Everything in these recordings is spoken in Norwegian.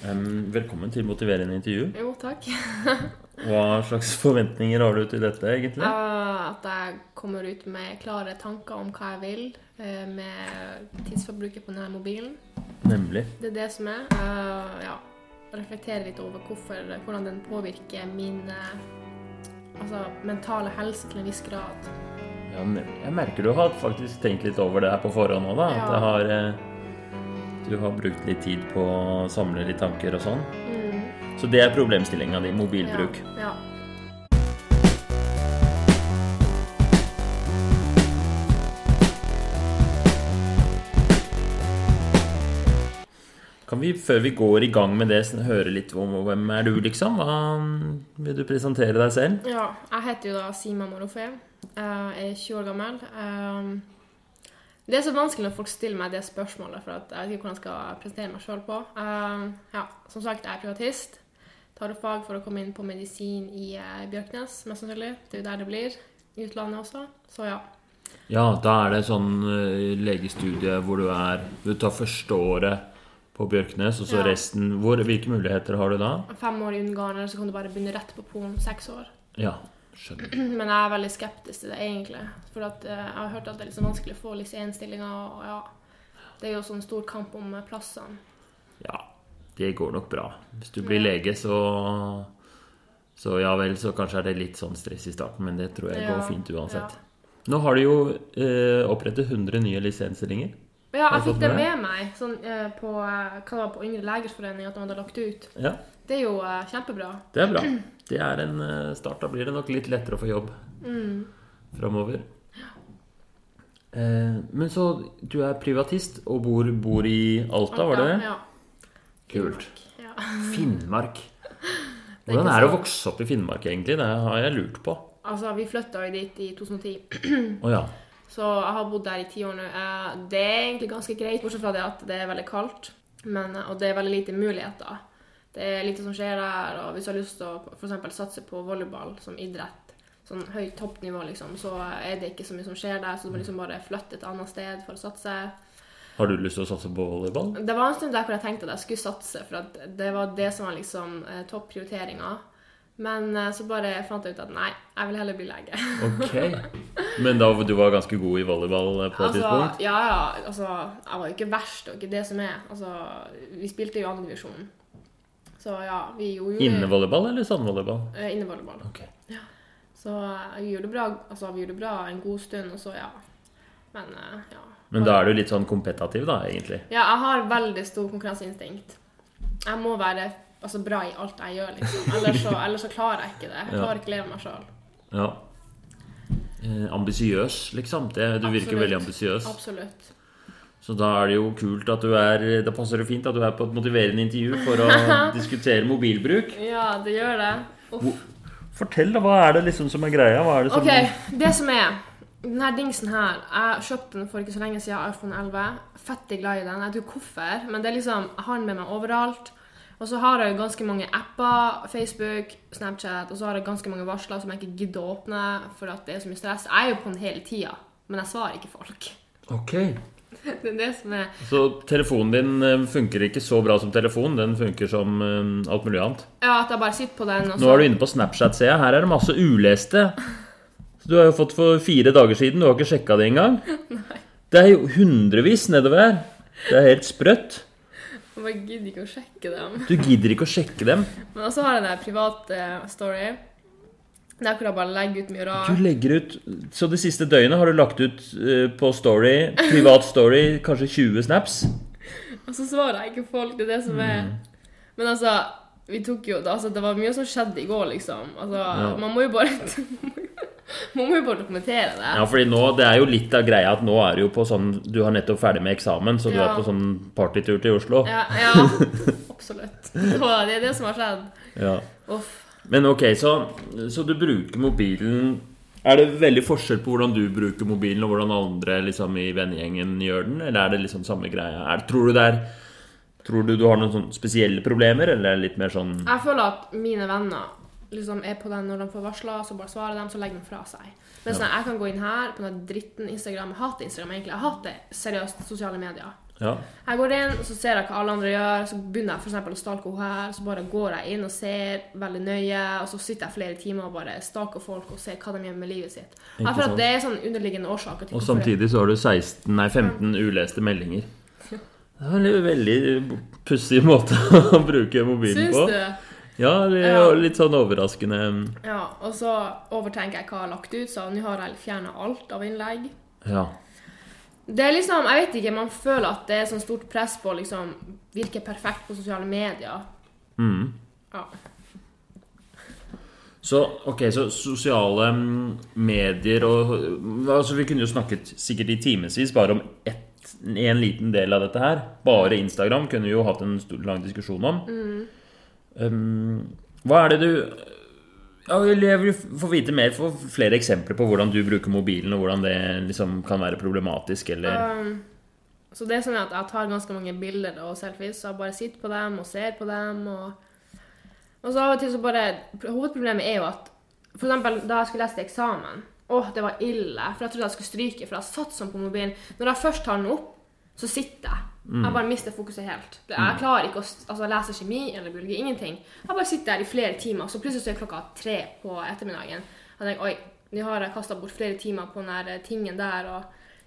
Velkommen til motiverende intervju. Jo, takk. Hva slags forventninger har du til dette, egentlig? At jeg kommer ut med klare tanker om hva jeg vil eh, med tidsforbruket på denne mobilen. Nemlig. Det er det som er. Eh, ja, reflektere litt over hvorfor, hvordan den påvirker min eh, altså, mentale helse til en viss grad. Ja. Jeg merker du har faktisk tenkt litt over det her på forhånd òg, da. At Ja. det har, du har brukt litt tid på å samle litt tanker og sånn. Mm, Så det er problemstillinga di. Mobilbruk. Ja. ja. Kan vi, før vi går i gang med det, høre litt om hvem er du, liksom? Hva vil du presentere deg selv? Ja, jeg heter jo da Sima Morofé. Jeg er 20 år gammel. Det er så vanskelig når folk stiller meg det spørsmålet, for jeg vet ikke hvordan jeg skal presentere meg sjøl på. Uh, Ja, som sagt, jeg er privatist. Tar opp fag for å komme inn på medisin i uh, Bjørknes, mest sannsynlig. Det er jo der det blir. I utlandet også. Så ja. Ja, da er det sånn uh, legestudie hvor du er Du tar første året på Bjørknes, og så Ja. resten hvor, Hvilke muligheter har du da? Fem år i Ungarn, eller så kan du bare begynne rett på Polen. Seks år. Ja, skjønner. Men jeg er veldig skeptisk til det, egentlig. For at, eh, jeg har hørt at det er så vanskelig å få LIS1-stillinger, og ja Det er jo sånn stor kamp om eh, plassene. Ja, det går nok bra. Hvis du blir lege, så Så ja vel, så kanskje er det litt sånn stress i starten, men det tror jeg går Ja, fint uansett. Nå har du jo eh, opprettet 100 nye lisensstillinger. Ja, Har jeg du fikk det med med meg sånn, eh, på, eh, hva det var på Yngre legers forening at de hadde lagt ut. Ja, Det er jo eh, kjempebra. det er bra. Det er en eh, start. Da blir det nok litt lettere å få jobb Mm. framover. Eh, men så du er privatist og bor, bor i Alta, var det det? Ja. Kult. ja. Finnmark. Hvordan er det å vokse opp i Finnmark, egentlig? Det har jeg lurt på. Altså, vi flytta jo dit i 2010, Oh, ja. så jeg har bodd der i ti år nå. Eh, Det er egentlig ganske greit, bortsett fra det at det er veldig kaldt. Men, eh, og det er veldig lite muligheter. Det er lite som skjer der, og hvis du har lyst til å for eksempel satse på volleyball som idrett, sånn høyt toppnivå, liksom, så er det ikke så mye som skjer der, så du må liksom bare flytte et annet sted for å satse. Har du lyst til å satse på volleyball? Det var en stund der hvor jeg tenkte at jeg skulle satse, for det var det som var liksom eh, topprioriteringa. Men eh, så bare fant jeg ut at nei, jeg vil heller bli lege. Ok. Men da du var ganske god i volleyball eh, på et altså, tidspunkt? ja, ja, altså, jeg var jo ikke verst, og ikke det som er. Altså, vi spilte jo andredivisjon. Så ja, vi gjorde jo Innevolleyball eller sandvolleyball? Eh, Innevolleyball. Ok. Så eh, vi gjorde det bra, altså, vi gjorde det bra en god stund, og så ja. Men eh, ja. Men da er du litt sånn kompetativ, da, egentlig? Ja, jeg har veldig stor konkurranseinstinkt. Jeg må være altså, bra i alt jeg gjør, liksom. Ellers så, ellers så klarer jeg ikke det. Jeg Ja. klarer ikke å leve meg sjøl. Ja. Eh, ambisiøs, liksom. Det, du virker veldig ambisiøs. Absolutt. Så da er det jo kult at du er Da passer det fint at du er på et motiverende intervju for å diskutere mobilbruk. Ja, det gjør det. Uff. Fortell, da. Hva er det liksom som er greia? Hva er det som Ok, det som er den her dingsen her Jeg kjøpte den for ikke så lenge siden, iPhone 11. Fettig glad i den. Jeg vet ikke hvorfor, men det er liksom, jeg har den med meg overalt. Og så har jeg ganske mange apper. Facebook, Snapchat. Og så har jeg ganske mange varsler som jeg ikke gidder å åpne for at det er så mye stress. Jeg er jo på den hele tida, men jeg svarer ikke folk. Ok. Det er det som er Så telefonen din eh, funker ikke så bra som telefon. Den funker som eh, alt mulig annet. Ja, at jeg bare sitter på den, og så Nå er du inne på Snapchat, ser jeg. Her er det masse uleste. Så du har jo fått for fire dager siden. Du har ikke sjekka det engang. Nei. Det er jo hundrevis nedover her. Det er helt sprøtt. Jeg bare gidder ikke å sjekke dem. Du gidder ikke å sjekke dem. Men også har jeg den der private story. Der hvor jeg bare legger ut mye Du legger ut Så det siste døgnet har du lagt ut uh, på story, privat story, kanskje 20 snaps? Og så svarer jeg ikke folk. Det er det som er Men altså, vi tok jo altså, Det var mye som skjedde i går, liksom. Altså, Man må jo bare Man må jo bare dokumentere det. Ja, fordi nå, det er jo litt av greia at nå er du jo på sånn Du har nettopp ferdig med eksamen, så du Ja. er på sånn partytur til Oslo. Ja, ja absolutt. Det er det som har skjedd. Ja. Uff. Men ok, så, så du bruker mobilen Er det veldig forskjell på hvordan du bruker mobilen, og hvordan andre liksom, i vennegjengen gjør den? Eller er det liksom samme greia? Er, tror du det er Tror du du har noen sånne spesielle problemer, eller er litt mer sånn Jeg føler at mine venner liksom er på den når de får varsler, så bare svarer de, så legger de fra seg. Mens sånn, jeg kan gå inn her på den dritten Instagram Jeg hater Instagram, egentlig. Jeg hater seriøst sosiale medier. Ja. Jeg går inn, så ser jeg hva alle andre gjør, så begynner jeg for å stalke henne her. Så bare går jeg inn og ser veldig nøye, og så sitter jeg flere timer og bare stalker folk og ser hva de gjør med livet sitt. Jeg føler at det er sånn underliggende årsaker Og samtidig så har du 16, nei 15 uleste meldinger. Det er en veldig pussig måte å bruke mobilen Syns på. du? Ja, det er jo litt sånn overraskende. Ja, og så overtenker jeg hva jeg har lagt ut, så nå har jeg fjerna alt av innlegg. Ja. Det er liksom, jeg vet ikke, man føler at det er sånn stort press på å liksom virke perfekt på sosiale medier. Mm. Ja. Så ok, så sosiale mm, medier og altså Vi kunne jo snakket sikkert i timevis bare om ett, en liten del av dette her. Bare Instagram kunne vi jo hatt en stor, lang diskusjon om. Um, hva er det du ja, Jeg vil få vite mer, få flere eksempler på hvordan du bruker mobilen, og hvordan det liksom kan være problematisk, eller Um, så det er sånn at jeg tar ganske mange bilder og selfies, så jeg bare sitter på dem og ser på dem. Og, og så av og til så bare Hovedproblemet er jo at For eksempel da jeg skulle lese til eksamen Åh, det var ille. For jeg trodde jeg skulle stryke, for jeg satt sånn på mobilen. Når jeg først tar den opp, så sitter jeg. Jeg bare mister fokuset helt. Jeg klarer ikke å altså, lese kjemi eller biologi. Ingenting. Jeg bare sitter der i flere timer, så plutselig så er klokka tre på ettermiddagen. Jeg tenker, oi, nå har jeg kasta bort flere timer på den der tingen der. og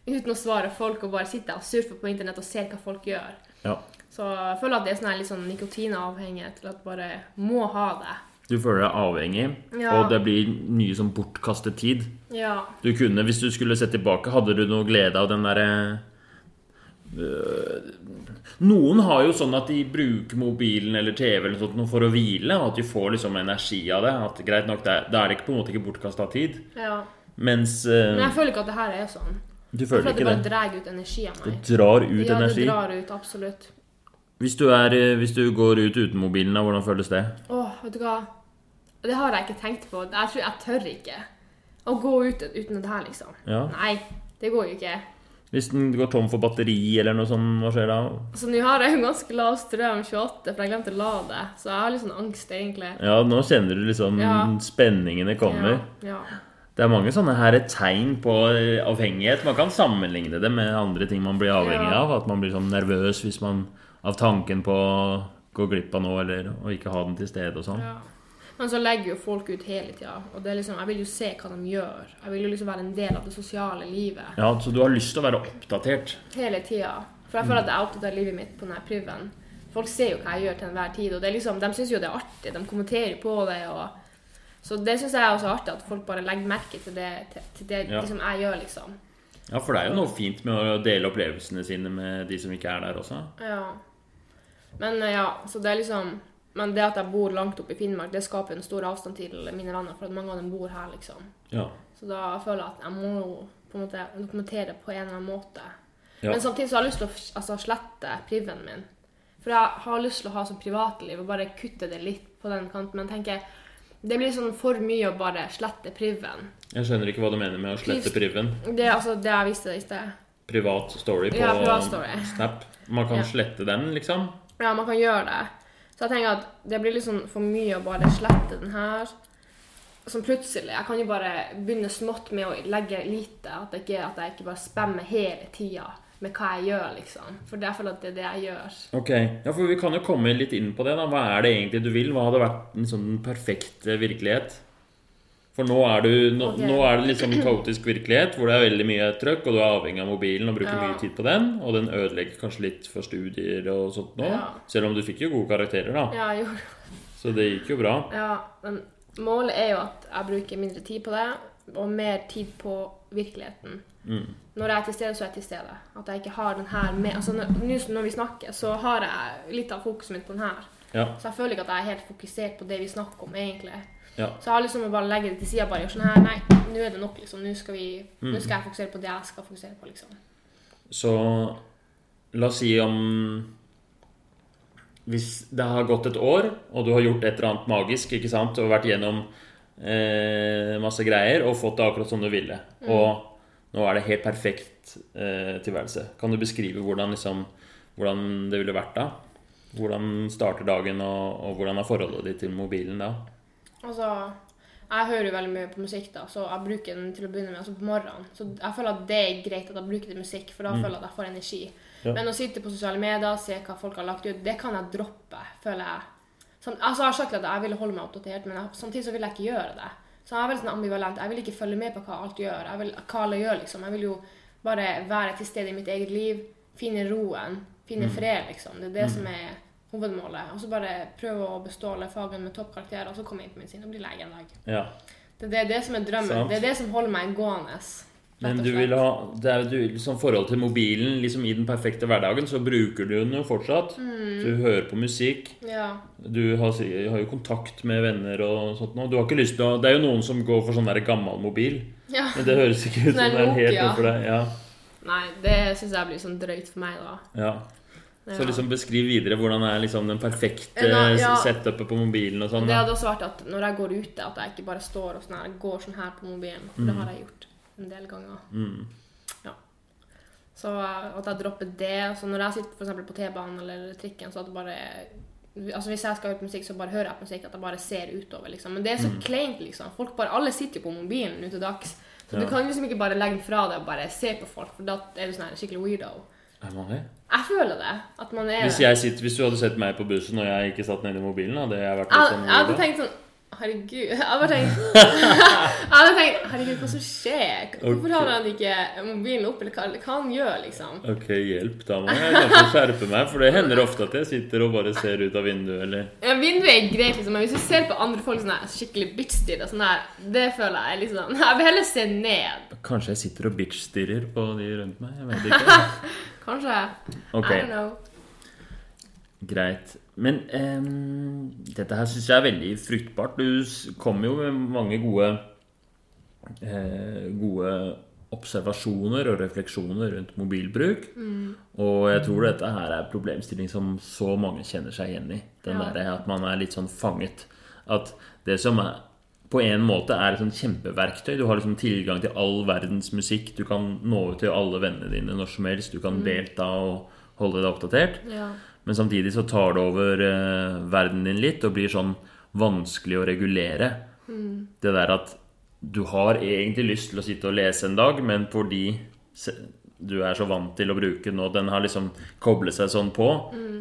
uten å svare folk og bare sitte og surfe på internett og se hva folk gjør. Ja. Så jeg føler at det er sånn litt sånn nikotinavhengighet til at du bare må ha det. Du føler deg avhengig, Ja. og det blir mye sånn bortkastet tid. Ja. Du kunne, hvis du skulle sett tilbake, hadde du noe glede av den derre øh, Noen har jo sånn at de bruker mobilen eller TV eller sånt for å hvile, og at de får liksom energi av det. At greit nok, Da er det ikke på en måte ikke bortkasta tid. ja. Mens øh, Men jeg føler ikke at det her er sånn. du Jeg føler ikke det? det bare drar ut energi av meg. Det drar ut Ja, det drar ut, absolutt. Hvis du, er, øh, hvis du går ut uten mobilen, da, hvordan føles det? Åh, vet du hva? Det har jeg ikke tenkt på. Jeg tror jeg tør ikke. Å gå ut uten det her, liksom. Ja. Nei, det går jo ikke. Hvis den går tom for batteri eller noe sånt, hva skjer da? Så nå har jeg jo ganske lav strøm, 28, for jeg glemte å lade. Så jeg har litt sånn angst, egentlig. Ja, nå kjenner du liksom Ja. spenningene kommer. Ja, ja. Det er mange sånne her tegn på eh, avhengighet. Man kan sammenligne det med andre ting man blir avhengig av. At man blir sånn nervøs hvis man av tanken på å gå glipp av noe eller å ikke ha den til stede og sånn. Men så legger jo folk ut hele tida. Og det liksom, jeg vil jo se hva de gjør. Jeg vil jo liksom være en del av det sosiale livet. Ja, Så du har lyst til å være oppdatert? Hele tida. For jeg føler at jeg er opptatt av livet mitt på denne priven. Folk ser jo hva jeg gjør til enhver tid, og det liksom, de syns jo det er artig. De kommenterer på det. og Så det syns jeg er også artig, at folk bare legger merke til det, til, det Ja. liksom jeg gjør, liksom. Ja, for det er jo noe fint med å dele opplevelsene sine med de som ikke er der også. Ja. Men ja, så det er liksom Men det at jeg bor langt oppe i Finnmark, det skaper en stor avstand til mine venner, for at mange av dem bor her, liksom. Ja. Så da føler jeg at jeg må jo på en måte dokumentere på en eller annen måte. Ja. Men samtidig så har jeg lyst til å altså, slette priven min. For jeg har lyst til å ha sånn privatliv og bare kutte det litt på den kanten. Men tenker, det blir sånn for mye å bare slette priven. Jeg skjønner ikke hva du mener med å slette priven. Det er altså det jeg viste i sted. Privat story på Ja, privat story. Snap. Man kan Ja. slette den, liksom? Ja, man kan gjøre det. Så jeg tenker at det blir liksom for mye å bare slette den her. Som plutselig. Jeg kan jo bare begynne smått med å legge lite. At, det ikke, at jeg ikke bare spammer hele tida med hva jeg gjør, liksom. For det er for at det er det jeg gjør. Ok, ja, for Vi kan jo komme litt inn på det. da. Hva er det egentlig du vil? Hva hadde vært en sånn perfekt eh, virkelighet? For nå er, du, nå, nå er det liksom kaotisk virkelighet, hvor det er veldig mye trøkk, og du er avhengig av mobilen og bruker Ja. mye tid på den. Og den ødelegger kanskje litt for studier og sånt nå. Ja. Selv om du fikk jo gode karakterer, da. Ja, jeg gjorde Så det gikk jo bra. Ja, men målet er jo at jeg bruker mindre tid på det, og mer tid på virkeligheten. Mm. Når jeg er til stede, så er jeg til stede. At jeg ikke har den her med Altså nå når vi snakker, så har jeg litt av fokuset mitt på den her. Ja. Så jeg føler ikke at jeg er helt fokusert på det vi snakker om, egentlig. Ja. Så jeg har liksom å bare legge det til sida, bare gjøre sånn her Nei, nå er det nok, liksom. Nå skal, vi, Mm. nå skal jeg fokusere på det jeg skal fokusere på, liksom. Så la oss si om Hvis det har gått et år, og du har gjort et eller annet magisk, ikke sant, og vært gjennom eh, masse greier og fått det akkurat som du ville, og nå er det helt perfekt eh, tilværelse. Kan du beskrive hvordan, liksom, hvordan det ville vært da? Hvordan starter dagen, og, og hvordan er forholdet ditt til mobilen da? Altså, jeg hører jo veldig mye på musikk, da, så jeg bruker den til å begynne med altså på morgenen. Så jeg føler at det er greit at jeg bruker til musikk, for da føler jeg at jeg får energi. Ja. Men å sitte på sosiale medier, se hva folk har lagt ut, det kan jeg droppe, føler jeg. Sånn, altså, jeg har sagt at jeg ville holde meg oppdatert, men jeg, samtidig så vil jeg ikke gjøre det. Så jeg er veldig sånn ambivalent. Jeg vil ikke følge med på hva alt gjør. Jeg vil, hva alle gjør, liksom. Jeg vil jo bare være til stede i mitt eget liv, finne roen, finne fred, liksom. Det er det som er hovedmålet. Og så bare prøve å bestå alle fagene med toppkarakterer, og så komme inn på medisin og bli lege en dag. Ja. Det, det er det som er drømmen. Sant. Det er det som holder meg gående. Men du vil ha det er, du, liksom forhold til mobilen liksom I den perfekte hverdagen så bruker du den jo fortsatt. Mm. Du hører på musikk. Ja. Du har, har jo kontakt med venner og sånt nå. Du har ikke lyst til å Det er jo noen som går for sånn der gammel mobil. ja. Men det høres ikke ut som Sånn det er helt noe for deg. Ja, Nei, det syns jeg blir sånn drøyt for meg, da. ja. Ja. Så liksom beskriv videre hvordan er liksom den perfekte Ja, ja. setupet på mobilen og sånn. Det hadde også vært at når jeg går ute, at jeg ikke bare står og sånn her, går sånn her på mobilen. For det har jeg gjort en del ganger. Mm. Så eh, at jeg dropper det. Så når jeg sitter for eksempel på T-banen eller trikken, så at det bare Altså Hvis jeg skal høre på musikk, så bare hører jeg på musikk. At jeg bare ser utover, liksom. Men det er så Mm. kleint, liksom. Folk bare, Alle sitter jo på mobilen nå til dags. Så Ja. du kan liksom ikke bare legge den fra deg og bare se på folk, for da er du sånn her skikkelig weirdo. Er man det? Jeg føler det. At man er Hvis, jeg sitter, hvis du hadde sett meg på bussen og jeg ikke satt nedi mobilen, hadde jeg vært litt Jeg, sånn jeg hadde tenkt sånn Herregud. Jeg hadde tenkt Jeg hadde tenkt Herregud, hva som skjer? Hvorfor har han ikke mobilen opp, eller hva, hva han gjør, liksom? Ok, hjelp. Da må jeg kanskje skjerpe meg, for det hender ofte at jeg sitter og bare ser ut av vinduet, eller Ja, vinduet er greit, liksom, men hvis du ser på andre folk sånn skikkelig bitch-stirrer, sånn her, det føler jeg liksom Jeg vil heller se ned. Kanskje jeg sitter og bitch-stirrer på de rundt meg? Jeg vet ikke. Kanskje. Okay. I don't know. greit. Men um, dette her syns jeg er veldig fruktbart. Du kommer jo med mange gode eh, Gode observasjoner og refleksjoner rundt mobilbruk. Og jeg tror dette her er problemstilling som så mange kjenner seg igjen i. Den Ja. derre at man er litt sånn fanget. At det som er på en måte er et sånn kjempeverktøy. Du har liksom tilgang til all verdens musikk. Du kan nå ut til alle vennene dine når som helst. Du kan delta og holde deg oppdatert. Ja. Men samtidig så tar det over eh, verden din litt og blir sånn vanskelig å regulere. Det der at du har egentlig lyst til å sitte og lese en dag, men fordi du er så vant til å bruke den, og den har liksom koblet seg sånn på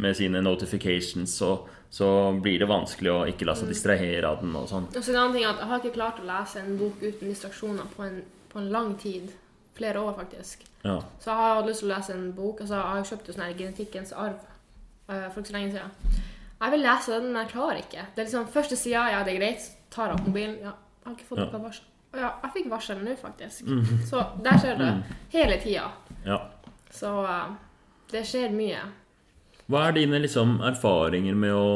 med sine notifications, så, så blir det vanskelig å ikke la seg distrahere av den og sånn. Og så en annen ting er at jeg har ikke klart å lese en bok uten distraksjoner på en, på en lang tid. Flere år, faktisk. Ja. Så jeg har hatt lyst til å lese en bok. Altså, jeg har kjøpt jo sånn her Genetikkens arv eh, for ikke så lenge siden. Jeg vil lese den, men jeg klarer ikke. Det er liksom Første sida, ja, det er greit. Tar jeg opp mobilen. Ja, jeg har ikke fått Ja. noe varsel. Ja, jeg fikk varsel nå, faktisk. Så der skjer det. Hele tida. ja. Så eh, det skjer mye. Hva er dine liksom erfaringer med å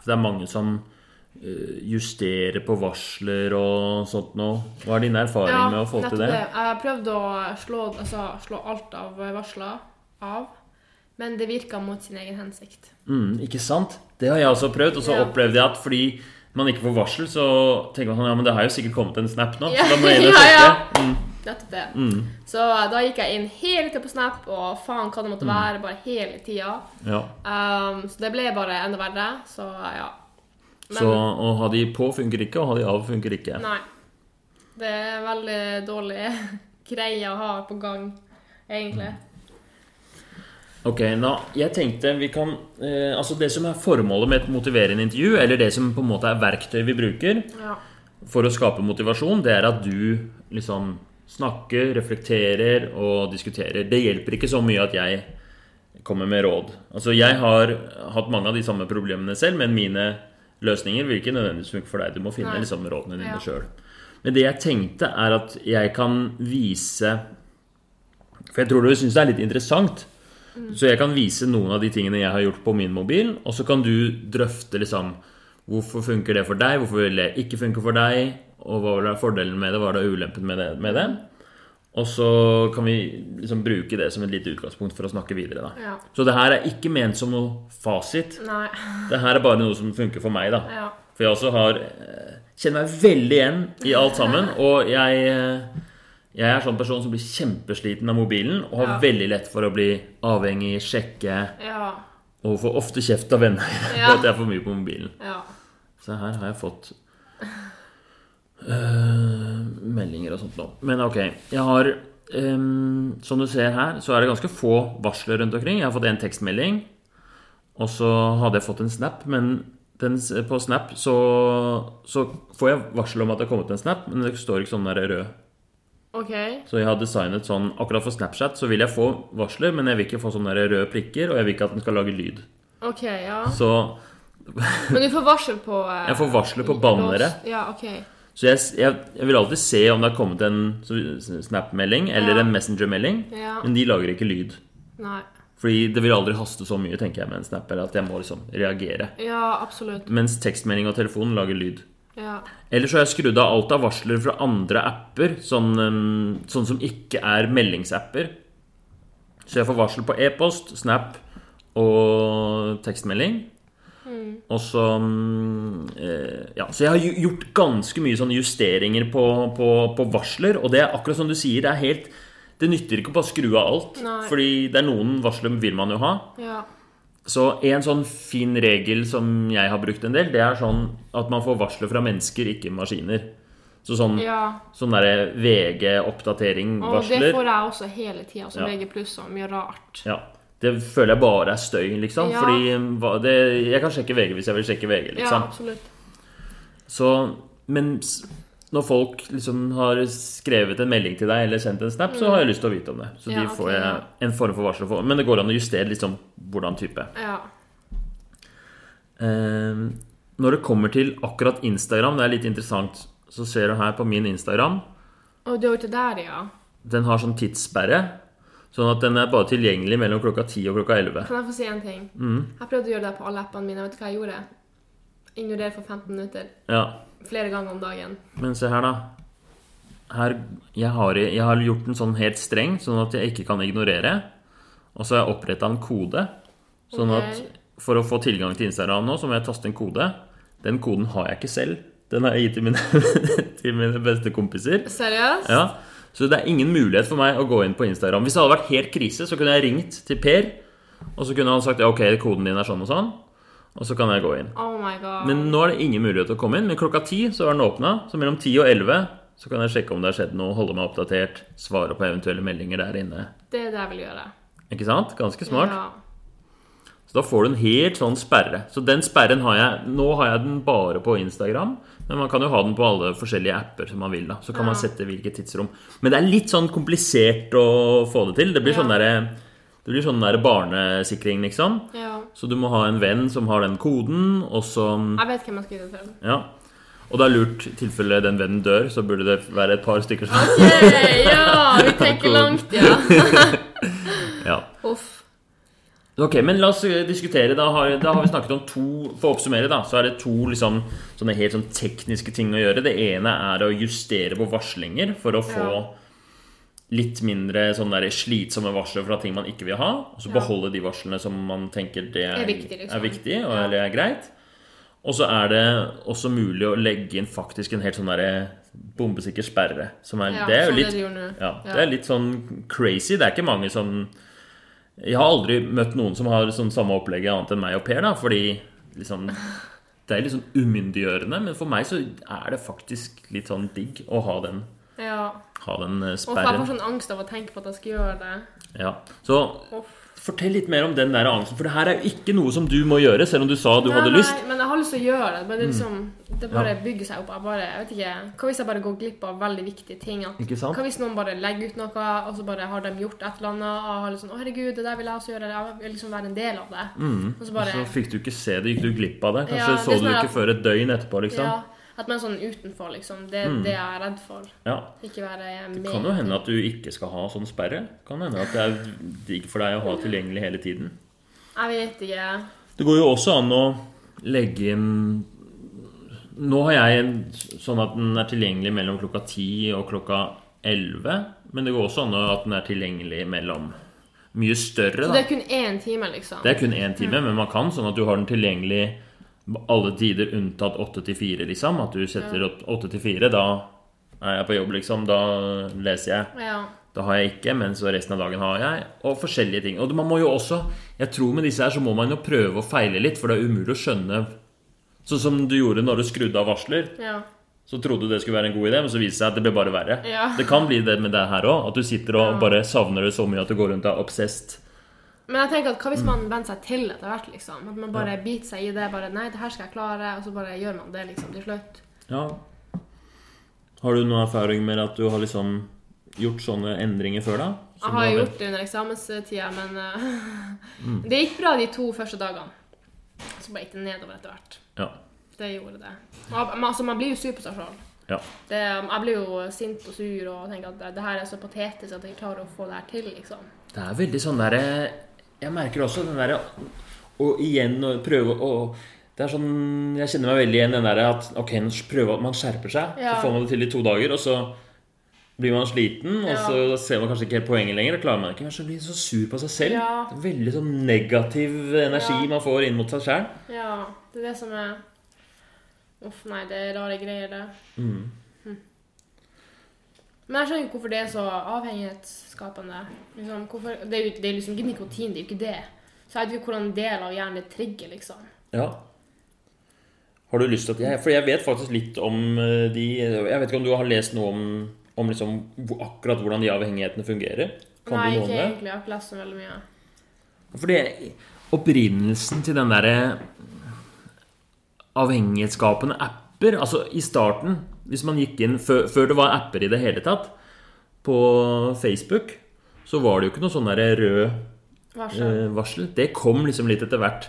For det er mange som eh, justerer på varsler og sånt nå. Hva er dine erfaringer med å få til det? det? Jeg har prøvd å slå, altså, slå alt av varsler av, men det virka mot sin egen hensikt. Mm, ikke sant? Det har jeg også prøvd, og så Ja. opplevde jeg at fordi man ikke får varsel, så tenker man sånn Ja, men det har jo sikkert kommet en snap nå, Ja, så da må jeg inn og ja, sjekke. ja. Mm, Nettopp det. mm, Så da gikk jeg inn hele tida på Snap, og faen hva det måtte være, bare hele tida. ja. Um, så det ble bare enda verre, så ja. Men Så å ha de på funker ikke, og ha de av funker ikke. nei. Det er veldig dårlig greie å ha på gang, egentlig. Ok, nå, jeg tenkte vi kan eh, Altså det som er formålet med et motiverende intervju, eller det som på en måte er verktøy vi bruker Ja. for å skape motivasjon, det er at du liksom snakker, reflekterer og diskuterer. Det hjelper ikke så mye at jeg kommer med råd. Altså jeg har hatt mange av de samme problemene selv, men mine løsninger vil ikke nødvendigvis funke for deg. Du må finne liksom rådene dine Ja. sjøl. Men det jeg tenkte, er at jeg kan vise For jeg tror du syns det er litt interessant. Så jeg kan vise noen av de tingene jeg har gjort på min mobil, og så kan du drøfte liksom Hvorfor funker det for deg? Hvorfor vil det ikke funke for deg? Og hva var fordelen med det? Hva var ulempen med det? Med det? Og så kan vi liksom bruke det som et lite utgangspunkt for å snakke videre. Da. Ja. Så det her er ikke ment som noe fasit. Nei. Det her er bare noe som funker for meg. da Ja. For jeg også har eh, kjenner meg veldig igjen i alt sammen. Og jeg, eh, jeg er sånn person som blir kjempesliten av mobilen og har Ja. veldig lett for å bli avhengig, sjekke Ja. og får ofte kjeft av venner for at jeg er for mye på mobilen. Ja. Så her har jeg fått øh, meldinger og sånt nå. Men ok, jeg har um, som du ser her, så er det ganske få varsler rundt omkring. Jeg har fått en tekstmelding, og så hadde jeg fått en snap, men den, på snap så, så får jeg varsel om at det har kommet en snap, men det står ikke sånn der rød. OK. Så jeg har designet sånn Akkurat for Snapchat så vil jeg få varsler, men jeg vil ikke få sånne der røde prikker, og jeg vil ikke at den skal lage lyd. ok, ja. Så, Men du får varsel på eh, Jeg får varsler på bannere. Ja, OK. Så jeg, jeg, jeg vil alltid se om det har kommet en Snap-melding eller Ja. en Messenger-melding, Ja. men de lager ikke lyd. Nei. Fordi det vil aldri haste så mye, tenker jeg, med en snap, eller at jeg må liksom reagere. Ja, absolutt. Mens tekstmelding og telefon lager lyd. Ja. Ellers så har jeg skrudd av alt av varsler fra andre apper, sånn, um, sånn som ikke er meldingsapper. Så jeg får varsel på e-post, Snap og tekstmelding. Og så um, eh, Ja, så jeg har gjort ganske mye sånne justeringer på, på, på varsler, og det er akkurat som du sier, det er helt Det nytter ikke å bare skru av alt, Nei. fordi det er noen varsler vil man jo ha. Ja. Så en sånn fin regel som jeg har brukt en del, det er sånn at man får varsler fra mennesker, ikke maskiner. Så sånn, ja. sånn derre Og det VG-oppdatering-varsler får jeg også hele tida, som Ja. VG pluss og mye rart. ja, Det føler jeg bare er støy, liksom. Ja. Fordi hva- det, jeg kan sjekke VG hvis jeg vil sjekke VG, Ja, liksom. absolutt. Så, men når folk liksom har skrevet en melding til deg eller sendt en snap, så har jeg lyst til å vite om det. Så Mm. Ja, de får jeg ja. en form for varsel for. Men det går an å justere liksom hvordan type. Ja. Eh, når det kommer til akkurat Instagram, det er litt interessant, så ser du her på min Instagram Og du er ute der, ja. Den har sånn tidssperre. Sånn at den er bare tilgjengelig mellom klokka 10 og klokka 11. Kan jeg få si en ting? Mm. Jeg prøvde å gjøre det på alle appene mine. Vet du hva jeg gjorde? Ignorer for 15 minutter. Ja, Flere ganger om dagen. Men se her, da. Her, jeg, har, jeg har gjort den sånn helt streng, sånn at jeg ikke kan ignorere. Og så har jeg oppretta en kode. Sånn okay. at for å få tilgang til Instagram nå, så må jeg taste en kode. Den koden har jeg ikke selv. Den har jeg gitt til mine, til mine beste kompiser. Seriøst? Ja, Så det er ingen mulighet for meg å gå inn på Instagram. Hvis det hadde vært helt krise, så kunne jeg ringt til Per, og så kunne han sagt ja, ok, koden din er sånn og sånn, og så kan jeg gå inn. Oh my god. Men nå er det ingen mulighet til å komme inn. Men klokka ti så er den åpna. Så mellom ti og elleve så kan jeg sjekke om det har skjedd noe, holde meg oppdatert, svare på eventuelle meldinger der inne. Det er det jeg vil gjøre. Ikke sant? Ganske smart. Ja. Så da får du en helt sånn sperre. Så den sperren har jeg Nå har jeg den bare på Instagram, men man kan jo ha den på alle forskjellige apper som man vil. da Så kan man sette hvilket tidsrom. Men det er litt sånn komplisert å få det til. Det blir Ja. sånn derre det blir sånn der barnesikring, liksom. ja. Så du må ha en venn som har den koden, og så Jeg vet hvem jeg skal gi det til. Ja. Og det er lurt, i tilfelle den vennen dør, så burde det være et par stykker som okay, ja! Vi tenker langt, ja. Ja. Uff. Ok, men la oss eh, diskutere. Da har, da har vi snakket om to For å oppsummere, da, så er det to liksom, sånne helt sånn tekniske ting å gjøre. Det ene er å justere på varslinger for å få Ja. litt mindre sånn der slitsomme varsler fra ting man ikke vil ha. Og så beholde de varslene som man tenker det er, Er viktig, liksom. er viktig og eller er greit. Og så er det også mulig å legge inn faktisk en helt sånn derre bombesikker sperre. Som er, Ja, det er jo sånn litt. Ja, det er litt sånn crazy. Det er ikke mange som Jeg har aldri møtt noen som har sånn samme opplegget annet enn meg og Per, da, fordi liksom Det er litt sånn umyndiggjørende, men for meg så er det faktisk litt sånn digg å ha den, Ja. ha den sperren. Og jeg får sånn angst av å tenke på at jeg skal gjøre det. Ja. Så Uff. Fortell litt mer om den der angsten, for det her er jo ikke noe som du må gjøre, selv om du sa du Nei, hadde nei, lyst. Mm. Men jeg har lyst til å gjøre det. Men det, er liksom, det bare bygger seg opp. Jeg bare, jeg vet ikke, Hva hvis jeg bare går glipp av veldig viktige ting? At? Hva hvis noen bare legger ut noe, og så bare har de gjort et eller annet? Og har liksom, å herregud, det der vil jeg også gjøre. Jeg vil liksom være en del av det. Og så Og bare, så fikk du ikke se det, gikk du glipp av det. Kanskje Ja, det så du det at- ikke før et døgn etterpå, liksom. ja, At man er sånn utenfor, liksom. Det Mm. det jeg er redd for. Ja. Ikke være med. Det kan jo hende at du ikke skal ha sånn sperre. Kan hende at det er digg for deg å ha tilgjengelig hele tiden. Jeg vet ikke. Det går jo også an å legge inn Nå har jeg en sånn at den er tilgjengelig mellom klokka ti og klokka 11. Men det går også an at den er tilgjengelig mellom mye større. Da. Så det er kun én time, liksom? Det er kun én time, men man kan sånn at du har den tilgjengelig alle tider unntatt 8 til 4, liksom. At du setter opp 8 til 4, da er jeg på jobb, liksom. Da leser jeg. Ja. Da har jeg ikke, men så resten av dagen har jeg. Og forskjellige ting. Og man må jo også Jeg tror med disse her så må man jo prøve å feile litt, for det er umulig å skjønne Sånn som du gjorde når du skrudde av varsler. ja. så trodde du det skulle være en god idé, men så viste det seg at det ble bare verre. Ja. Det kan bli det med det her òg, at du sitter og bare savner det så mye at du går rundt og er obsessed. Men jeg tenker at hva hvis Mm. man venner seg til etter hvert, liksom? At man bare biter seg i det. bare, 'Nei, det her skal jeg klare', og så bare gjør man det liksom til slutt. Ja. Har du noe erfaring med at du har liksom gjort sånne endringer før, da? Jeg har, har gjort det under eksamenstida, men mm. det gikk bra de to første dagene. Så bare gikk det nedover etter hvert. Ja. Det gjorde det. Men altså, man blir jo sur på seg sjøl. ja. Jeg blir jo sint og sur og tenker at det, det her er så patetisk at jeg klarer å få det her til, liksom. Det er veldig sånn derre Jeg merker også den derre Og igjen å prøve å Det er sånn Jeg kjenner meg veldig igjen den derre at ok, prøve at man skjerper seg, Ja. så får man det til i to dager, og så blir man sliten, og Ja. så ser man kanskje ikke helt poenget lenger, og klarer man ikke, men så blir man så sur på seg selv. Ja. Veldig sånn negativ energi man får inn mot seg sjæl. Ja, det er det som er Uff, nei, det er rare greier, det. Mm. Men jeg skjønner ikke hvorfor det er så avhengighetsskapende. Liksom, hvorfor, det, er jo, det er liksom ikke nikotin, det er jo ikke det. Så jeg vet ikke hvordan en del av hjernen det trigger, liksom. Ja. Har du lyst til at jeg For jeg vet faktisk litt om eh, de Jeg vet ikke om du har lest noe om, om liksom, akkurat hvordan de avhengighetene fungerer? Kan nei, du ikke egentlig. Jeg har ikke lest så veldig mye. For det opprinnelsen til den derre avhengighetsskapende apper Altså i starten, hvis man gikk inn før, før det var apper i det hele tatt, på Facebook, så var det jo ikke noe sånn derre rød Varsel. eh, varsel. Det kom liksom litt etter hvert.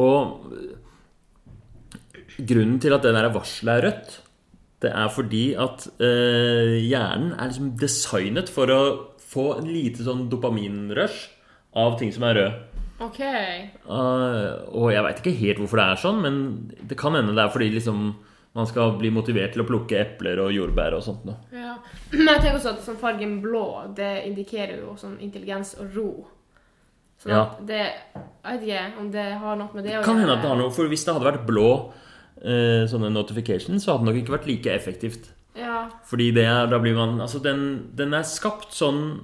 Og eh, grunnen til at det der varselet er rødt, det er fordi at eh, hjernen er liksom designet for å få en lite sånn dopaminrush av ting som er rød. OK. Uh, og jeg veit ikke helt hvorfor det er sånn, men det kan hende det er fordi liksom man skal bli motivert til å plukke epler og jordbær og sånt noe. Ja. Men jeg tenker også at sånn fargen blå, det indikerer jo sånn intelligens og ro. Sånn Ja. at det Jeg vet ikke om det har noe med det å Kan hende at det har noe, for Hvis det hadde vært blå eh, sånne notifications, så hadde det nok ikke vært like effektivt. Ja. Fordi det da blir man Altså, den, den er skapt sånn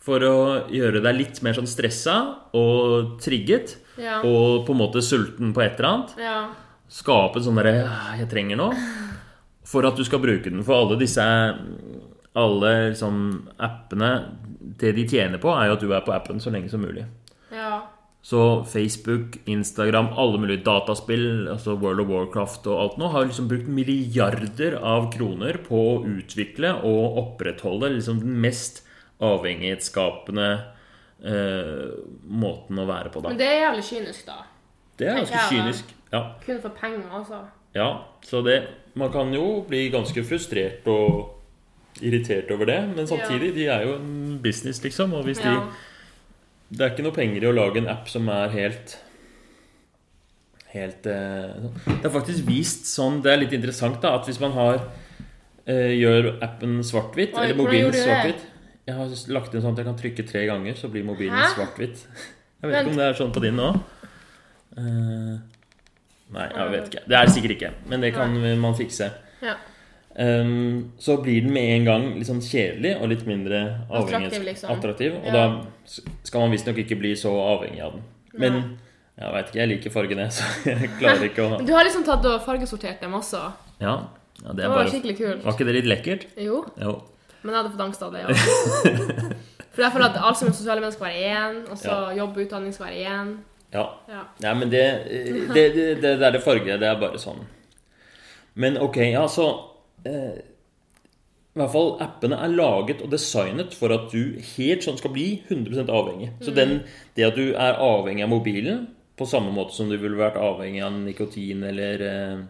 for å gjøre deg litt mer sånn stressa og trigget. Ja. Og på en måte sulten på et eller annet. ja. Skape sånn derre «Ah, Jeg trenger noe. For at du skal bruke den. For alle disse Alle liksom appene Det de tjener på, er jo at du er på appen så lenge som mulig. Ja. Så Facebook, Instagram, alle mulige dataspill, altså World of Warcraft og alt nå, har liksom brukt milliarder av kroner på å utvikle og opprettholde liksom den mest avhengighetsskapende eh, måten å være på, da. Men det er jævlig kynisk, da. Det er ganske kynisk. Ja. Kun for penger, altså. ja. Så det Man kan jo bli ganske frustrert og irritert over det, men samtidig, de er jo en business, liksom, og hvis de Det er ikke noe penger i å lage en app som er helt Helt eh, Det er faktisk vist sånn Det er litt interessant da At hvis man har eh, Gjør appen svart-hvitt Eller mobilen svart-hvitt Jeg har lagt inn sånn at jeg kan trykke tre ganger Så blir mobilen svart-hvitt Jeg vet ikke om det er sånn på din nå Eh, Nei, jeg vet ikke Det er sikkert ikke Men det kan man fikse Ja. Um, så blir den med en gang litt sånn kjedelig og litt mindre Attraktiv, liksom. attraktiv, og Ja. da skal man visstnok ikke bli så avhengig av den. Men jeg veit ikke, jeg liker fargene, så jeg klarer ikke å du har liksom tatt og fargesortert dem også. Ja, ja det Det var bare skikkelig kult. Var ikke det litt lekkert? Jo, Jo. men jeg hadde fått angst av det, ja. For jeg føler at alt som er sosiale mennesker skal være én, og så Ja. jobb og utdanning skal være én. Ja. Ja. Nei, men det, det, det, det der det farge, det er bare sånn. Men ok, ja, så eh, I hvert fall appene er laget og designet for at du helt sånn skal bli 100 avhengig. Så den, det at du er avhengig av mobilen, på samme måte som du ville vært avhengig av nikotin eller eh,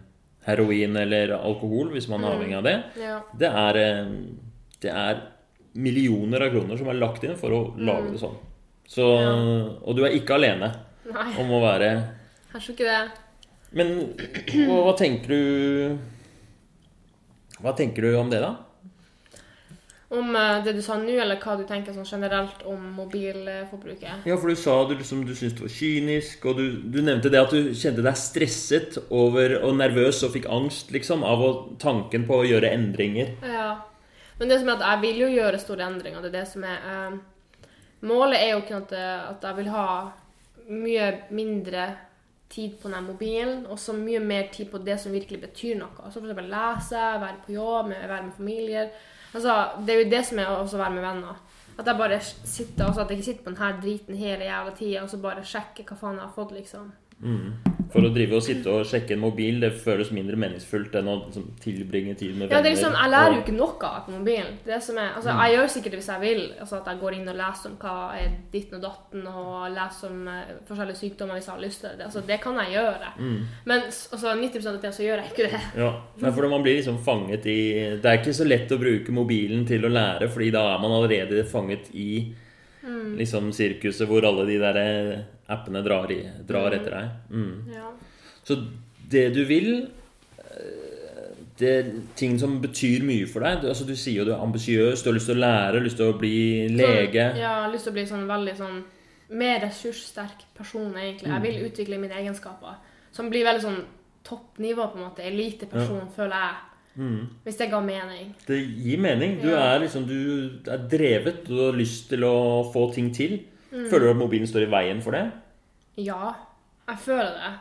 heroin eller alkohol, hvis man er avhengig av det, Ja. det er, eh, det er millioner av kroner som er lagt inn for å lage det sånn. Så, og du er ikke alene Nei, om å være tror ikke det. Men hva, hva tenker du Hva tenker du om det, da? Om eh, det du sa nå, eller hva du tenker sånn generelt om mobilforbruket. Ja, for du sa du liksom, du syntes det var kynisk, og du, du nevnte det at du kjente deg stresset over, og nervøs og fikk angst liksom, av å, tanken på å gjøre endringer. Ja. Men det som er at jeg vil jo gjøre store endringer. Det er det som er eh, Målet er jo ikke at, eh, at jeg vil ha mye mindre tid på den mobilen, og så mye mer tid på det som virkelig betyr noe. For eksempel lese, være på jobb, være med familier. Altså, det er jo det som er å være med venner. At jeg bare sitter, altså at jeg ikke sitter på denne driten hele jævla tida og så bare sjekker hva faen jeg har fått, liksom. For å drive og sitte og sjekke en mobil, det føles mindre meningsfullt enn å liksom, tilbringe tid med Ja, det er liksom, Jeg lærer jo ikke noe på mobilen. Det som er, altså, Jeg gjør sikkert det hvis jeg vil. altså At jeg går inn og leser om hva er ditten og datten, og leser om uh, forskjellige sykdommer hvis jeg har lyst til det. Altså, Det kan jeg gjøre. Men s- altså, 90 av tida så gjør jeg ikke det. Ja, Men for man blir liksom fanget i Det er ikke så lett å bruke mobilen til å lære, fordi da er man allerede fanget i liksom sirkuset hvor alle de der eh, appene drar, i, drar etter deg. Mm. Ja. Så det du vil eh, det er ting som betyr mye for deg. Du, altså, du sier jo du er ambisiøs, du har lyst til å lære, lyst til å bli lege. Så, ja, lyst til å bli sånn veldig sånn mer ressurssterk person, egentlig. Jeg vil utvikle mine egenskaper. Som blir veldig sånn toppnivå, på en måte. Eliteperson, føler jeg. Hvis det ga mening. Det gir mening. Du Ja. er liksom Du er drevet, du har lyst til å få ting til. Føler du at mobilen står i veien for det? Ja, jeg føler det.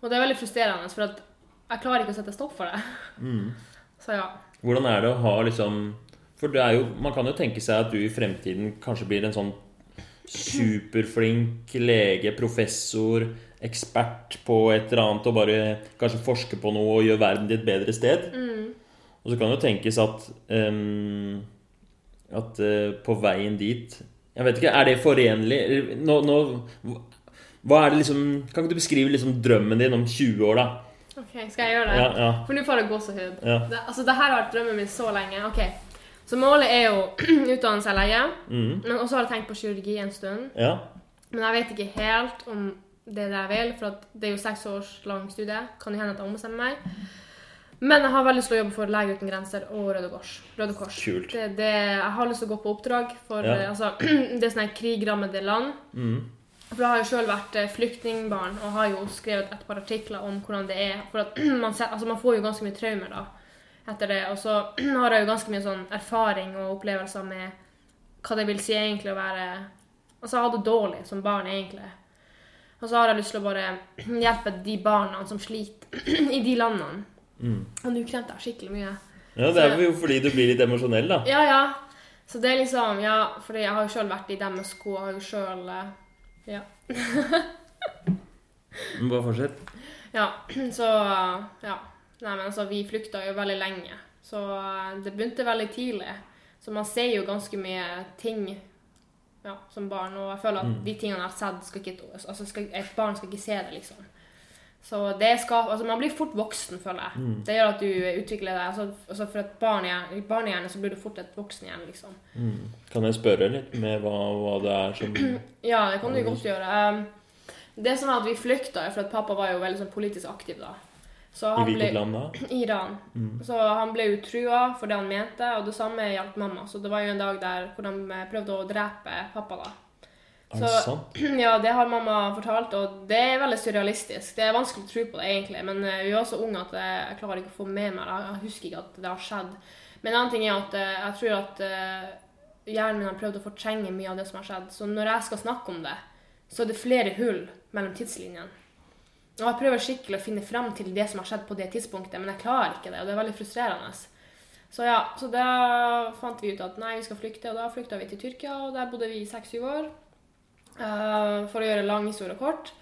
Og det er veldig frustrerende, for at jeg klarer ikke å sette stopp for det. Så ja. Hvordan er det å ha liksom For det er jo, man kan jo tenke seg at du i fremtiden kanskje blir en sånn superflink lege, professor, ekspert på et eller annet og bare kanskje forske på noe og gjøre verden til et bedre sted. Og så kan det jo tenkes at um, at uh, på veien dit Jeg vet ikke, er det forenlig nå, nå, Hva er det liksom Kan ikke du beskrive liksom drømmen din om 20 år, da? Ok, skal jeg gjøre det? Ja, ja. For nå får det gåsehud. Ja. Det, altså, det her har vært drømmen min så lenge. Ok, Så målet er jo utdanne seg lege. Mm. Men også har jeg tenkt på kirurgi en stund. ja. Men jeg vet ikke helt om det er det jeg vil, for det er jo seks års lang studie. Kan jo hende at jeg ombestemmer meg. Men jeg har veldig lyst til å jobbe for Leger uten grenser og Røde Kors. Røde Kors. Kult. Det, det, jeg har lyst til å gå på oppdrag for Ja. eh, altså, det er sånne krigrammede land. Mm. For jeg har jo sjøl vært eh, flyktningbarn og har jo skrevet et par artikler om hvordan det er. For at man, ser, altså man får jo ganske mye traumer da etter det. Og så har jeg jo ganske mye sånn erfaring og opplevelser med hva det vil si egentlig å være Altså ha det dårlig som barn, egentlig. Og så har jeg lyst til å bare hjelpe de barna som sliter i de landene. Mm. Og nå kremter jeg skikkelig mye. Ja, det er jo fordi du blir litt emosjonell, da. Ja, ja. Så det er liksom Ja, fordi jeg har jo sjøl vært i deres sko. Har jo sjøl Ja. Men Bare fortsett. Ja, så Ja. Nei, men altså, vi flykta jo veldig lenge. Så eh, det begynte veldig tidlig. Så man ser jo ganske mye ting ja, som barn, og jeg føler at de tingene jeg har sett, skal ikke altså skal, et barn skal ikke se det, liksom. Så det skal, altså Man blir fort voksen, føler jeg. Det gjør at du utvikler deg. Altså, altså For et barn i barnehjerne så blir du fort et voksen igjen, liksom. Kan jeg spørre litt med hva, hva det er som Ja, det kan du godt gjøre. Um, det som er at vi flykta, for at pappa var jo veldig sånn politisk aktiv da. Så I hvilket land da? Iran. Så han ble jo trua for det han mente, og det samme gjaldt mamma. Så det var jo en dag der hvor de eh, prøvde å drepe pappa, da. Er det Så- sant? Ja, det har mamma fortalt, og det er veldig surrealistisk. Det er vanskelig å tro på det, egentlig, men eh, vi var så unge at jeg klarer ikke å få med meg det. Jeg husker ikke at det har skjedd. Men en annen ting er at eh, jeg tror at eh, hjernen min har prøvd å fortrenge mye av det som har skjedd. Så når jeg skal snakke om det, så er det flere hull mellom tidslinjene. Og jeg prøver skikkelig å finne frem til det som har skjedd på det tidspunktet, men jeg klarer ikke det, og det er veldig frustrerende. Så ja, så da fant vi ut at nei, vi skal flykte, og da flykta vi til Tyrkia, og der bodde vi i seks-syv år. Eh, for å gjøre lang historie kort.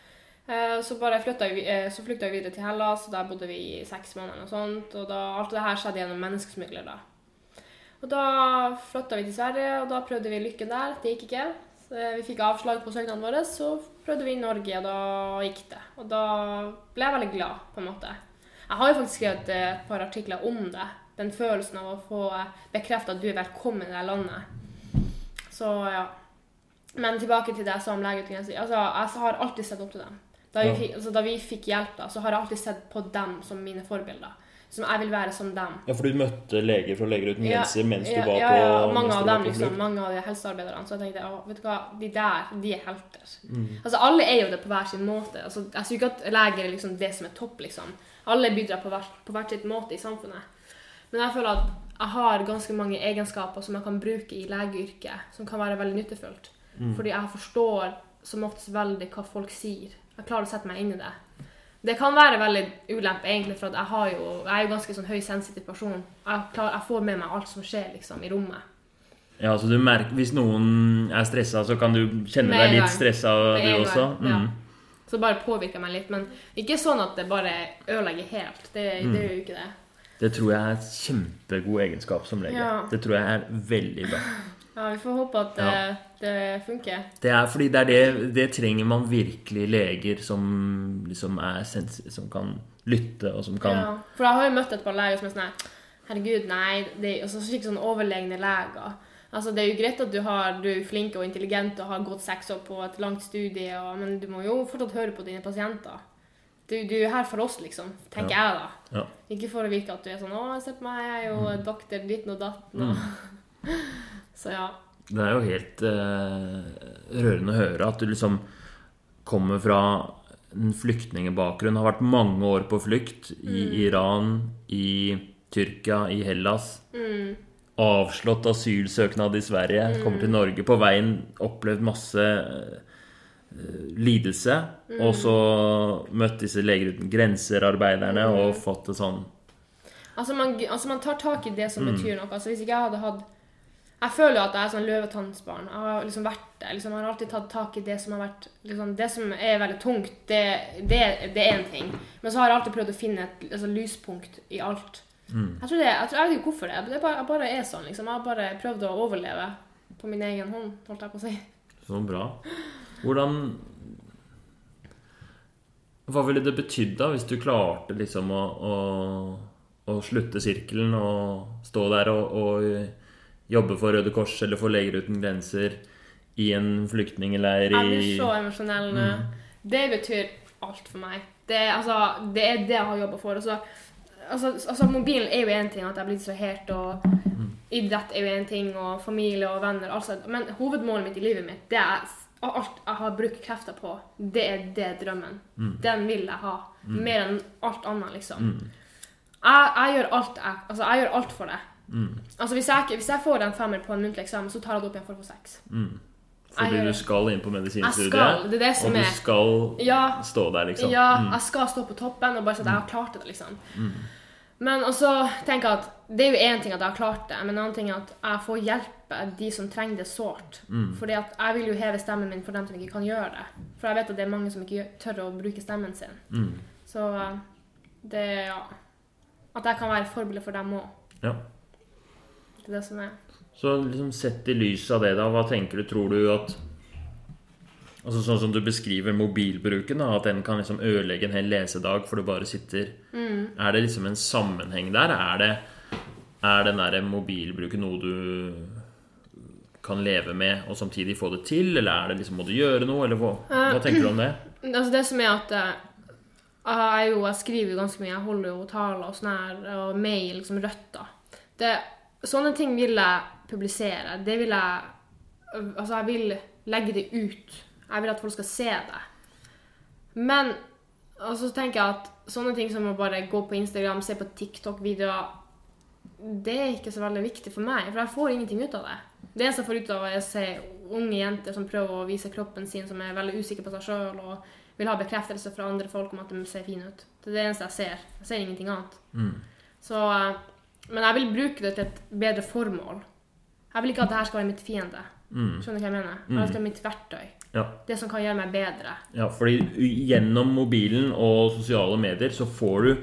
Eh, så flytta vi, eh, så flykta jeg videre til Hellas, og der bodde vi i seks måneder. Og sånt, og da, alt det her skjedde gjennom menneskesmugler. da. Og da flytta vi til Sverige, og da prøvde vi lykken der. Det gikk ikke. Så vi fikk avslag på søknaden vår, så prøvde vi i Norge, og da gikk det. Og da ble jeg veldig glad, på en måte. Jeg har jo faktisk skrevet et par artikler om det. Den følelsen av å få bekrefta at du er velkommen i det landet. Så ja. Men tilbake til det jeg sa om grenser. Altså, jeg har alltid sett opp til dem. Da vi, Ja. fikk, altså, da vi fikk hjelp, da, så har jeg alltid sett på dem som mine forbilder. Som jeg vil være som dem. Ja, for du møtte leger fra Leger uten Ja, grenser mens du ja, var ja, på ja, mange av dem, liksom, mange av de helsearbeiderne. Så jeg tenkte å, vet du hva, de der, de er helter. Mm. Altså, alle er jo det på hver sin måte. Altså, jeg sier ikke at leger er liksom det som er topp, liksom. Alle bidrar på hver, på hver sitt måte i samfunnet. Men jeg føler at jeg har ganske mange egenskaper som jeg kan bruke i legeyrket, som kan være veldig nyttefullt. Mm. Fordi jeg forstår som oftest veldig hva folk sier. Jeg klarer å sette meg inn i det. Det kan være veldig ulempe, egentlig, for jeg, har jo, jeg er jo ganske sånn høysensitiv person. Jeg, klar, jeg får med meg alt som skjer liksom, i rommet. Ja, så du merker Hvis noen er stressa, så kan du kjenne Med deg litt stressa, du også? Mm. ja. Så bare påvirker meg litt. Men ikke sånn at det bare ødelegger helt. Det, Mm. det gjør jo ikke det. Det tror jeg er et kjempegod egenskap som lege. Ja. Det tror jeg er veldig bra. Ja, Vi får håpe at Ja. det, det funker. Det er fordi det er det Det trenger man virkelig leger som liksom er sens som kan lytte, og som kan Ja. For jeg har jo møtt et par leger som er sånn her Herregud, nei det, Og så skikkelig sånn overlegne leger. Altså, Det er jo greit at du, har, du er flink og intelligent og har gått seks år på et langt studie, og, men du må jo fortsatt høre på dine pasienter. Du, du er her for oss, liksom. Tenker jeg, da. Ja. Ikke for å virke at du er sånn 'Å, se på meg, jeg er jo doktor ditten og datten'. Og... så ja. Det er jo helt eh, rørende å høre at du liksom kommer fra en flyktningebakgrunn, har vært mange år på flukt i Iran, i Tyrkia, i Hellas. Avslått asylsøknad i Sverige, kommer til Norge. På veien opplevd masse eh, lidelse. Og så møtt disse Leger uten grenser-arbeiderne og fått det sånn Altså man, altså man tar tak i det Mm. som betyr noe. Altså Hvis ikke jeg hadde hatt Jeg føler jo at jeg er sånn løvetannsbarn. Jeg har liksom vært det. Liksom, jeg har alltid tatt tak i det som har vært liksom, Det som er veldig tungt, det, det, det er en ting. Men så har jeg alltid prøvd å finne et altså, lyspunkt i alt. Mm. Jeg tror det, jeg, tror, jeg vet ikke hvorfor det. Det bare, jeg bare er sånn. liksom. Jeg har bare prøvd å overleve på min egen hånd, holdt jeg på å si. Så bra. Hvordan Hva ville det betydd da, hvis du klarte liksom å, å, å slutte sirkelen og stå der og, og jobbe for Røde Kors eller for Leger uten grenser i en flyktningleir Jeg blir så emosjonell nå. Det betyr alt for meg. Det, altså, det er det jeg har jobba for. Altså, altså, altså, mobilen er jo én ting, at jeg er blitt distrahert, og idrett er jo én ting, og familie og venner. Altså, men hovedmålet mitt i livet mitt, det er alt jeg har brukt krefter på, det er det drømmen. Den vil jeg ha. Mer enn alt annet, liksom. Jeg, jeg gjør alt jeg, altså, jeg gjør alt for det. Altså, hvis jeg, hvis jeg får en femmer på en muntlig eksamen, så tar jeg det opp igjen for å få seks. Fordi jeg du skal inn på medisinstudiet. det det og du skal Ja, stå der, liksom. Ja, jeg skal stå på toppen og bare si at jeg har klart det, liksom. Men også tenker jeg at det er jo én ting at jeg har klart det, men en annen ting er at jeg får hjelpe de som trenger det sårt. Fordi at jeg vil jo heve stemmen min for dem som ikke kan gjøre det. For jeg vet at det er mange som ikke tør å bruke stemmen sin. Så eh, det ja. At jeg kan være forbilde for dem òg. Ja. Det er det som er. Så liksom sett i lys av det, da, hva tenker du? Tror du at Altså Sånn som du beskriver mobilbruken, da, at den kan liksom ødelegge en hel lesedag for du bare sitter Er det liksom en sammenheng der? Er, det, er den der mobilbruken noe du kan leve med og samtidig få det til, eller er det liksom, må du gjøre noe, eller hva, hva tenker du om det? Altså det som er at eh, jeg, jo, jeg skriver jo ganske mye. Jeg holder jo taler og sånn her, og mail liksom liksom da Det, sånne ting vil jeg publisere. Det vil jeg Altså, jeg vil legge det ut. Jeg vil at folk skal se det. Men og så tenker jeg at sånne ting som å bare gå på Instagram, se på TikTok-videoer Det er ikke så veldig viktig for meg, for jeg får ingenting ut av det. Det eneste jeg får ut av, er å se unge jenter som prøver å vise kroppen sin, som er veldig usikre på seg sjøl og vil ha bekreftelse fra andre folk om at de ser fine ut. Det er det eneste jeg ser. Jeg ser ingenting annet. Så, eh, men jeg vil bruke det til et bedre formål. Jeg vil ikke at det her skal være mitt fiende. Skjønner du hva jeg mener? Det skal være mitt verktøy. Ja. Det som kan gjøre meg bedre. Ja, fordi gjennom mobilen og sosiale medier så får du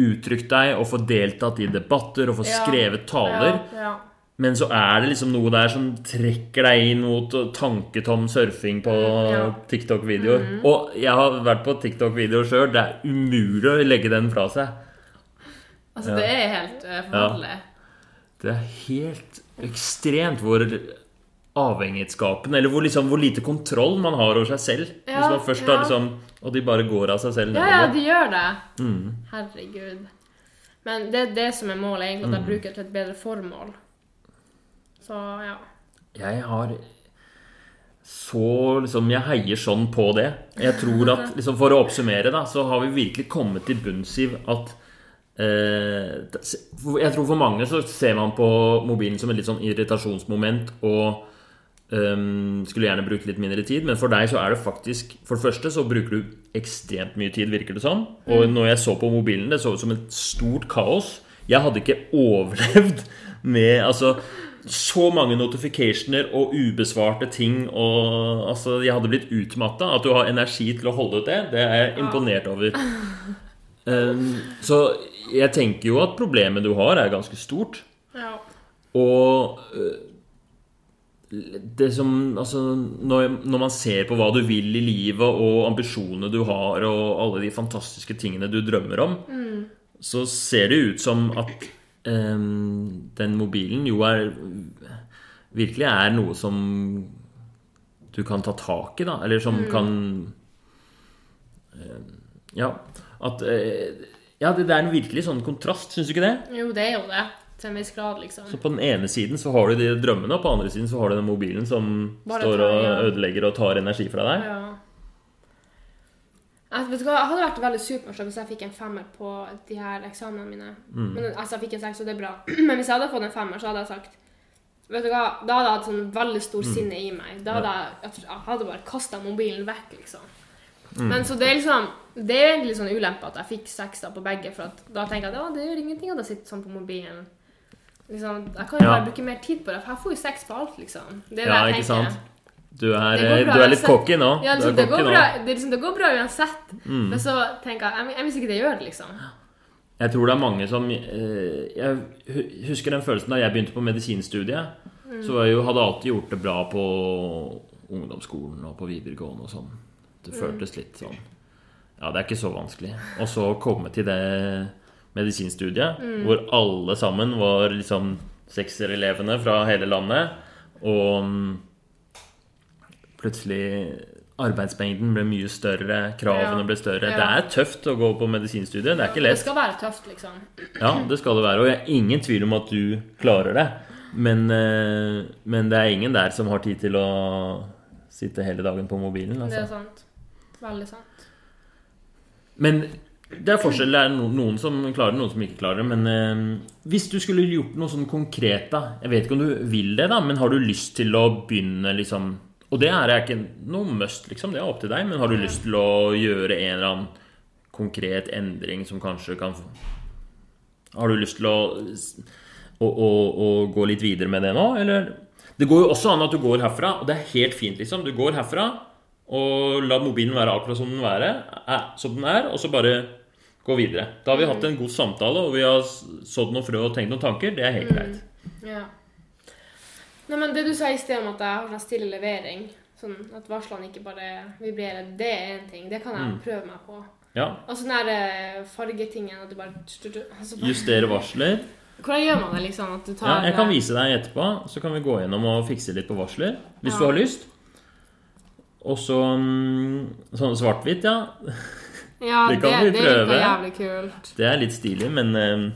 uttrykt deg og får deltatt i debatter og får Ja. skrevet taler. Ja. Men så er det liksom noe der som trekker deg inn mot tanketom surfing på Ja. TikTok-videoer. Og jeg har vært på TikTok-videoer sjøl. Det er umulig å legge den fra seg. Altså, det er helt uh, forferdelig. Det er helt ekstremt hvor avhengighetsskapende Eller hvor, liksom, hvor lite kontroll man har over seg selv. Ja, Hvis man først ja. har liksom Og de bare går av seg selv Ja, ja, de gjør det. Herregud. Men det er det som er målet, egentlig. At jeg bruker det til et bedre formål. Så ja. Jeg har så liksom Jeg heier sånn på det. Jeg tror at liksom For å oppsummere, da, så har vi virkelig kommet til bunns i at Jeg tror for mange så ser man på mobilen som et litt sånn irritasjonsmoment og øhm, skulle gjerne bruke litt mindre tid, men for deg så er det faktisk For det første så bruker du ekstremt mye tid, virker det som. Og når jeg så på mobilen, det så ut som et stort kaos. Jeg hadde ikke overlevd med altså så mange notificationer og ubesvarte ting og altså, Jeg hadde blitt utmatta. At du har energi til å holde ut det, det er jeg imponert over. Um, så jeg tenker jo at problemet du har, er ganske stort. Ja. Og øh, det som Altså, når, når man ser på hva du vil i livet, og ambisjonene du har, og alle de fantastiske tingene du drømmer om, så ser det ut som at øhm, den mobilen jo er Virkelig er noe som du kan ta tak i, da. Eller som kan øh, Ja. At øh, Ja, det, det er en virkelig sånn kontrast, syns du ikke det? Jo, det er jo det. Til en viss grad, liksom. Så på den ene siden så har du de drømmene, og på den andre siden så har du den mobilen som Bare står tar, og ja. ødelegger og tar energi fra deg. Ja. Jeg, vet du hva, Jeg hadde vært veldig supermorsom hvis jeg fikk en femmer på de her eksamenene mine. Mm. Men, altså, jeg fikk en seks, og det er bra. Men hvis jeg hadde fått en femmer, så hadde jeg sagt Vet du hva, Da hadde jeg hatt sånn veldig stor Mm. sinne i meg. Da hadde jeg, jeg hadde bare kasta mobilen vekk, liksom. Mm. Men så det er liksom Det er egentlig sånn ulempe at jeg fikk seks da på begge, for da tenker jeg at det gjør ingenting at jeg sitter sånn på mobilen. Liksom, jeg kan jo Ja. bare bruke mer tid på det, for jeg får jo seks på alt, liksom. Det er Ja, det jeg tenker. sant? Du er, Det bra, du er litt cocky nå. Ja, liksom, det, går bra. Mm. det, liksom, det går bra uansett. Men så tenker jeg jeg, jeg hvis ikke det gjør det, liksom. Jeg tror det er mange som eh, Jeg husker den følelsen da jeg begynte på medisinstudiet. Mm. Så jeg hadde alltid gjort det bra på ungdomsskolen og på videregående og sånn. Det føltes litt sånn Ja, det er ikke så vanskelig. Og så komme til det medisinstudiet Mm. hvor alle sammen var liksom sekserelevene fra hele landet. Og mm, plutselig Arbeidsmengden ble mye større, kravene Ja. ble større. Ja. Det er tøft å gå på medisinstudiet. Det er ikke Det skal være tøft, liksom. Ja, det skal det være. Og jeg har ingen tvil om at du klarer det. Men, eh, men det er ingen der som har tid til å sitte hele dagen på mobilen. Det er Altså. sant. Veldig sant. Men det er forskjell. Det er noen som klarer det, noen som ikke klarer det. Men eh, hvis du skulle gjort noe sånn konkret, da Jeg vet ikke om du vil det, da, men har du lyst til å begynne liksom Og det er ikke noe must, liksom. Det er opp til deg. Men har du lyst til å gjøre en eller annen konkret endring som kanskje kan Har du lyst til å, å, å, å gå litt videre med det nå, eller? Det går jo også an at du går herfra, og det er helt fint, liksom. Du går herfra og la mobilen være akkurat som den, være, er, som den er, og så bare gå videre. Da har vi hatt en god samtale, og vi har sådd noen frø og tenkt noen tanker. Det er helt greit. Ja. Nei, men det du sa i sted om at jeg har sånn stille levering, sånn at varslene ikke bare vibrerer, det er en ting. Det kan jeg Mm. prøve meg på. Ja. Og sånn der eh, fargetingen at du bare, altså bare Justere varsler. Hvordan gjør man det, liksom? At du tar Ja, jeg kan vise deg etterpå, så kan vi gå gjennom og fikse litt på varsler. Hvis Ja. du har lyst. Og så mm, sånn svart-hvitt, ja. Ja, Det det, vi prøve. det er jævlig kult. Det er litt stilig, men eh,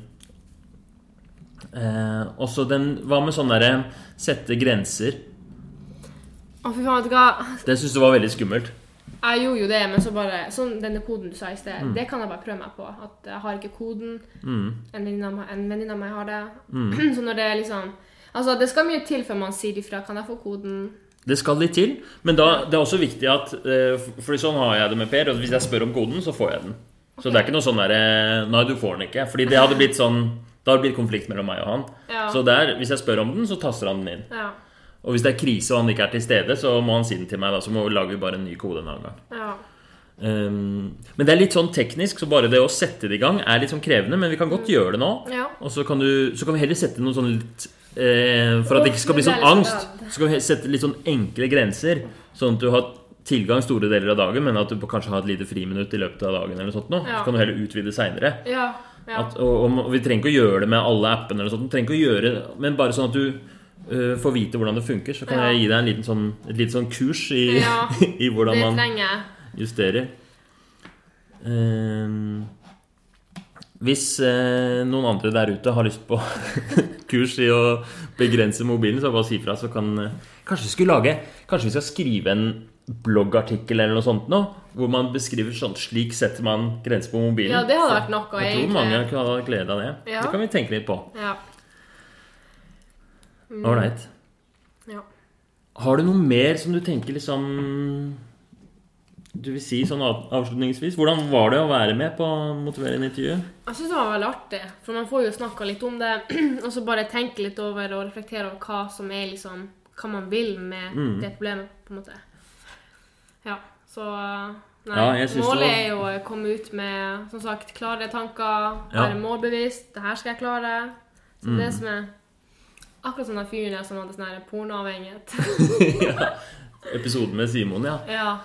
eh, Også den Hva med sånn derre sette grenser? Å, fy faen, vet du hva? Det syns du var veldig skummelt. Jeg gjorde jo det, men så bare Sånn denne koden du sa i sted, Mm. det kan jeg bare prøve meg på. At jeg har ikke koden. Mm. En venninne av meg- har det. Så når det er liksom Altså, det skal mye til før man sier ifra. Kan jeg få koden? Det skal litt til, men da, det er også viktig at For Fordi sånn har jeg det med Per. Og hvis jeg spør om koden, så får jeg den. Så det er ikke noe sånn derre Nei, du får den ikke. Fordi det hadde blitt sånn Da hadde det blitt konflikt mellom meg og han. Ja. Så der, hvis jeg spør om den, så taster han den inn. Ja. Og hvis det er krise og han ikke er til stede, så må han si den til meg. da Så må, lager vi bare en ny kode en annen gang. ja. Um, men det er litt sånn teknisk, så bare det å sette det i gang er litt sånn krevende. Men vi kan godt gjøre det nå. Ja. Og så kan, du, så kan vi heller sette noen sånn litt eh, For at det ikke skal bli sånn angst, så kan vi sette litt sånn enkle grenser. Sånn at du har tilgang store deler av dagen, men at du kanskje har et lite friminutt i løpet av dagen. eller sånt nå. Ja. Så kan du heller utvide seinere. Ja. ja. Og, og vi trenger ikke å gjøre det med alle appene, eller sånt. Vi trenger ikke å gjøre, men bare sånn at du uh, får vite hvordan det funker. Så kan jeg gi deg en liten sånn, et lite sånn kurs i, i hvordan man trenger justerer. Ehm, hvis eh, noen andre der ute har lyst på kurs i å begrense mobilen, så bare si fra, så kan eh, Kanskje vi skulle lage Kanskje vi skal skrive en bloggartikkel eller noe sånt nå, hvor man beskriver sånn Slik setter man grenser på mobilen. Ja, det hadde vært noe, Jeg tror mange kan ha glede av det. Ja. Det kan vi tenke litt på. Ja. Ålreit. ja. Har du noe mer som du tenker liksom Du vil si sånn avslutningsvis? Hvordan var det å være med på motiverende intervju? Jeg syns det var veldig artig, for man får jo snakka litt om det, og så bare tenke litt over og reflektere over hva som er liksom Hva man vil med Mm. det problemet, på en måte. Ja, så Nei. Ja, målet er jo å komme ut med som sagt, klare tanker, Ja. være målbevisst. Det her skal jeg klare. Så Mm. det som er Akkurat som den fyren der som hadde sånn pornoavhengighet. ja. Episoden med Simon, ja. ja.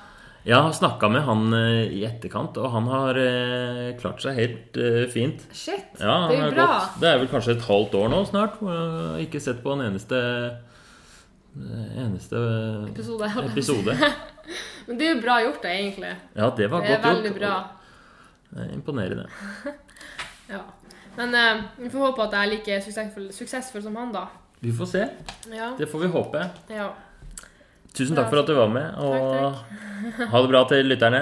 Jeg har snakka med han eh, i etterkant, og han har eh, klart seg helt eh, fint. Shit, Ja, det er jo bra. gått- det er vel kanskje et halvt år nå snart. hvor Jeg har ikke sett på en eneste eneste Episode. episode. Men det er jo bra gjort, da, egentlig. Ja, det var Det godt gjort. bra. Det er imponerende. Ja. Men eh, vi får håpe at jeg er like suksessfull, suksessfull som han, da. Vi får se. Ja. Det får vi håpe. ja. Tusen takk for at du var med, og ha det bra til lytterne.